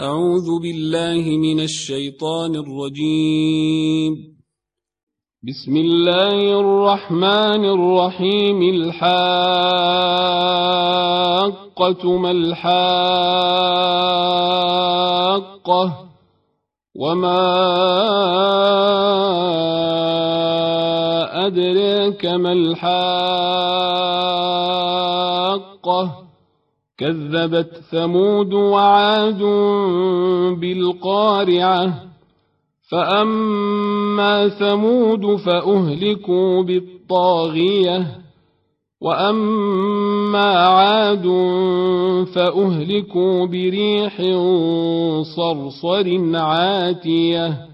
أعوذ بالله من الشيطان الرجيم. بسم الله الرحمن الرحيم. الحاقة ما الحاقة وما أدريك ما الحاقة. كذبت ثمود وعاد بالقارعة فأما ثمود فأهلكوا بالطاغية وأما عاد فأهلكوا بريح صرصر عاتية.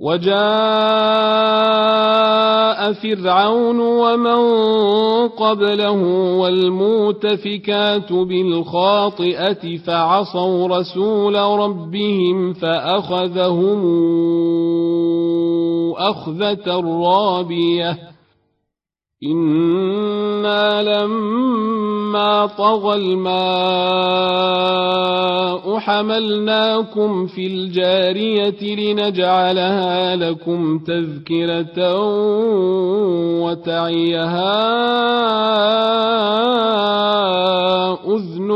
وجاء فرعون ومن قبله والمؤتفكات بالخاطئة فعصوا رسول ربهم فأخذهم أخذة رابية. إنا لما طغى الماء حملناكم في الجارية لنجعلها لكم تذكرة وتعيها أذن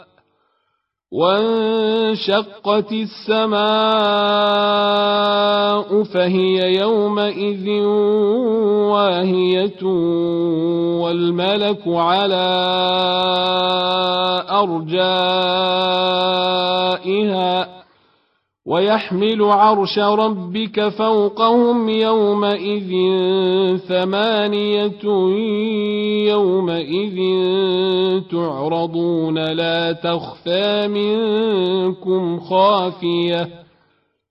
وانشقت السماء فهي يومئذ واهية والملك على أرجائها ويحمل عرش ربك فوقهم يومئذ ثمانية يومئذ تعرضون لا تخفى منكم خافية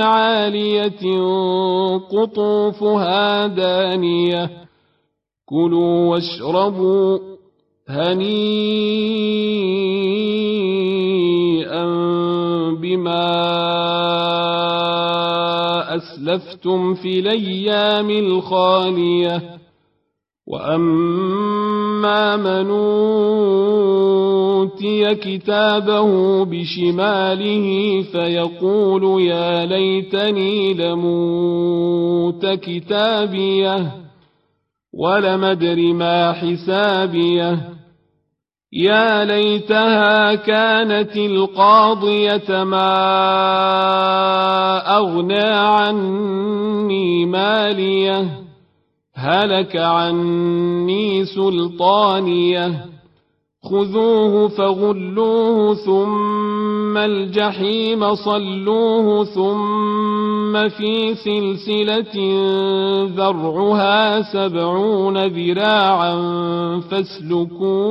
عالية قطوفها دانية. كلوا واشربوا هنيئا بما أسلفتم في الأيام الخالية. وأما من أوتي كتابه بشماله فيقول يا ليتني لموت كتابيه ولم أدر ما حسابيه يا ليتها كانت القاضية ما أغنى عني ماليه هلك عني سلطانية. خذوه فغلوه ثم الجحيم صلوه ثم في سلسلة ذرعها سبعون ذراعا فاسلكوه.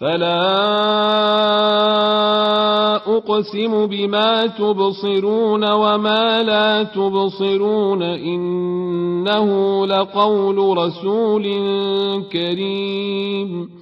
فلا أقسم بما تبصرون وما لا تبصرون إنه لقول رسول كريم.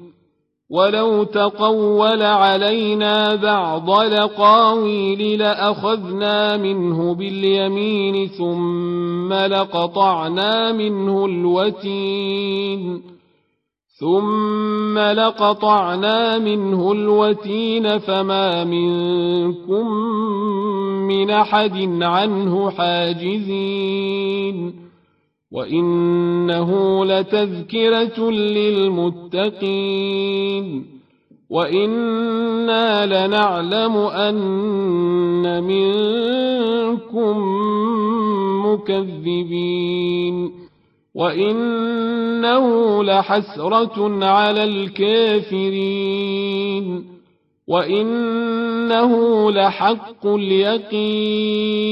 ولو تقول علينا بعض لقاويل لأخذنا منه باليمين ثم لقطعنا منه الوتين ثم لقطعنا منه الوتين فما منكم من أحد عنه حاجزين وإنه لتذكرة للمتقين وإنا لنعلم أن منكم مكذبين وإنه لحسرة على الكافرين وإنه لحق اليقين